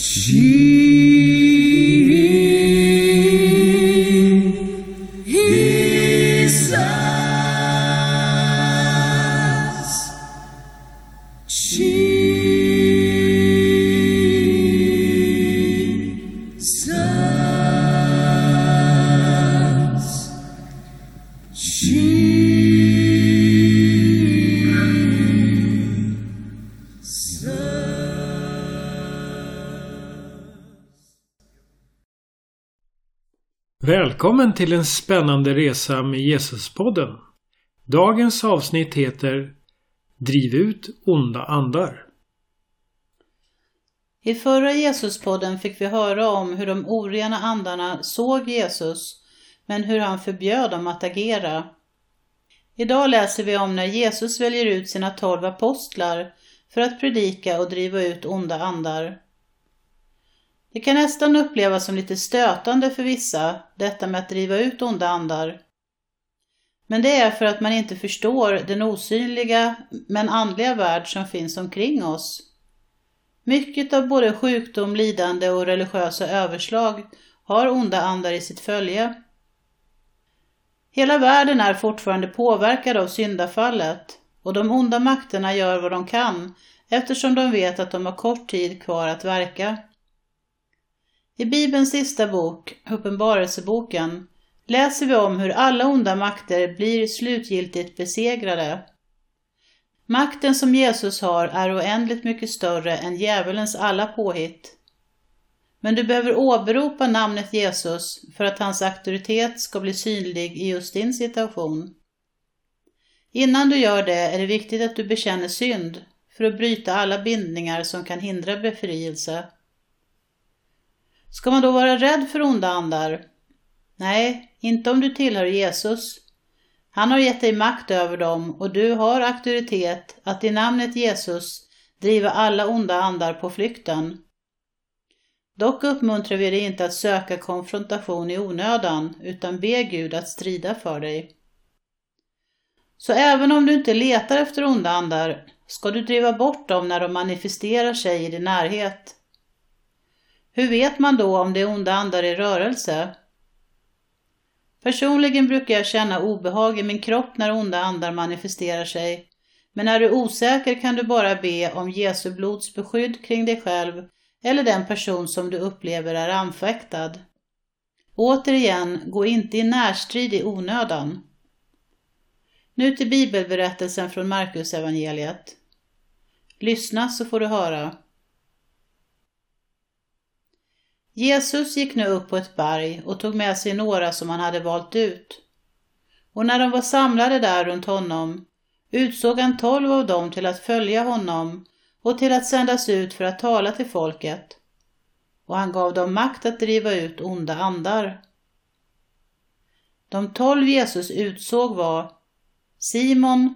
ti. Välkommen till en spännande resa med Jesuspodden. Dagens avsnitt heter Driv ut onda andar. I förra Jesuspodden fick vi höra om hur de orena andarna såg Jesus, men hur han förbjöd dem att agera. Idag läser vi om när Jesus väljer ut sina tolv apostlar för att predika och driva ut onda andar. Det kan nästan upplevas som lite stötande för vissa, detta med att driva ut onda andar. Men det är för att man inte förstår den osynliga men andliga värld som finns omkring oss. Mycket av både sjukdom, lidande och religiösa överslag har onda andar i sitt följe. Hela världen är fortfarande påverkad av syndafallet och de onda makterna gör vad de kan eftersom de vet att de har kort tid kvar att verka. I Bibelns sista bok, Uppenbarelseboken, läser vi om hur alla onda makter blir slutgiltigt besegrade. Makten som Jesus har är oändligt mycket större än djävulens alla påhitt. Men du behöver åberopa namnet Jesus för att hans auktoritet ska bli synlig i just din situation. Innan du gör det är det viktigt att du bekänner synd för att bryta alla bindningar som kan hindra befrielse. Ska man då vara rädd för onda andar? Nej, inte om du tillhör Jesus. Han har gett dig makt över dem och du har auktoritet att i namnet Jesus driva alla onda andar på flykten. Dock uppmuntrar vi dig inte att söka konfrontation i onödan utan be Gud att strida för dig. Så även om du inte letar efter onda andar ska du driva bort dem när de manifesterar sig i din närhet. Hur vet man då om det är onda andar i rörelse? Personligen brukar jag känna obehag i min kropp när onda andar manifesterar sig. Men är du osäker kan du bara be om Jesu blods beskydd kring dig själv eller den person som du upplever är anfäktad. Återigen, gå inte i närstrid i onödan. Nu till bibelberättelsen från Markus evangeliet. Lyssna så får du höra. Jesus gick nu upp på ett berg och tog med sig några som han hade valt ut. Och när de var samlade där runt honom utsåg han tolv av dem till att följa honom och till att sändas ut för att tala till folket. Och han gav dem makt att driva ut onda andar. De tolv Jesus utsåg var Simon,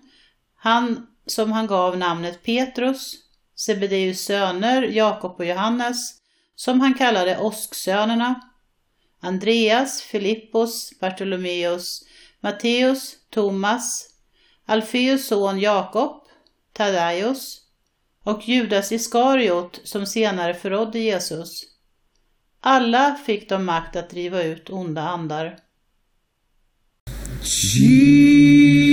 han som han gav namnet Petrus, Sebedeus söner Jakob och Johannes, som han kallade åsksönerna, Andreas, Filippos, Bartolomeus, Matteus, Thomas, Alfeus son Jakob, Tadaios och Judas Iskariot som senare förrådde Jesus. Alla fick de makt att driva ut onda andar. Jesus.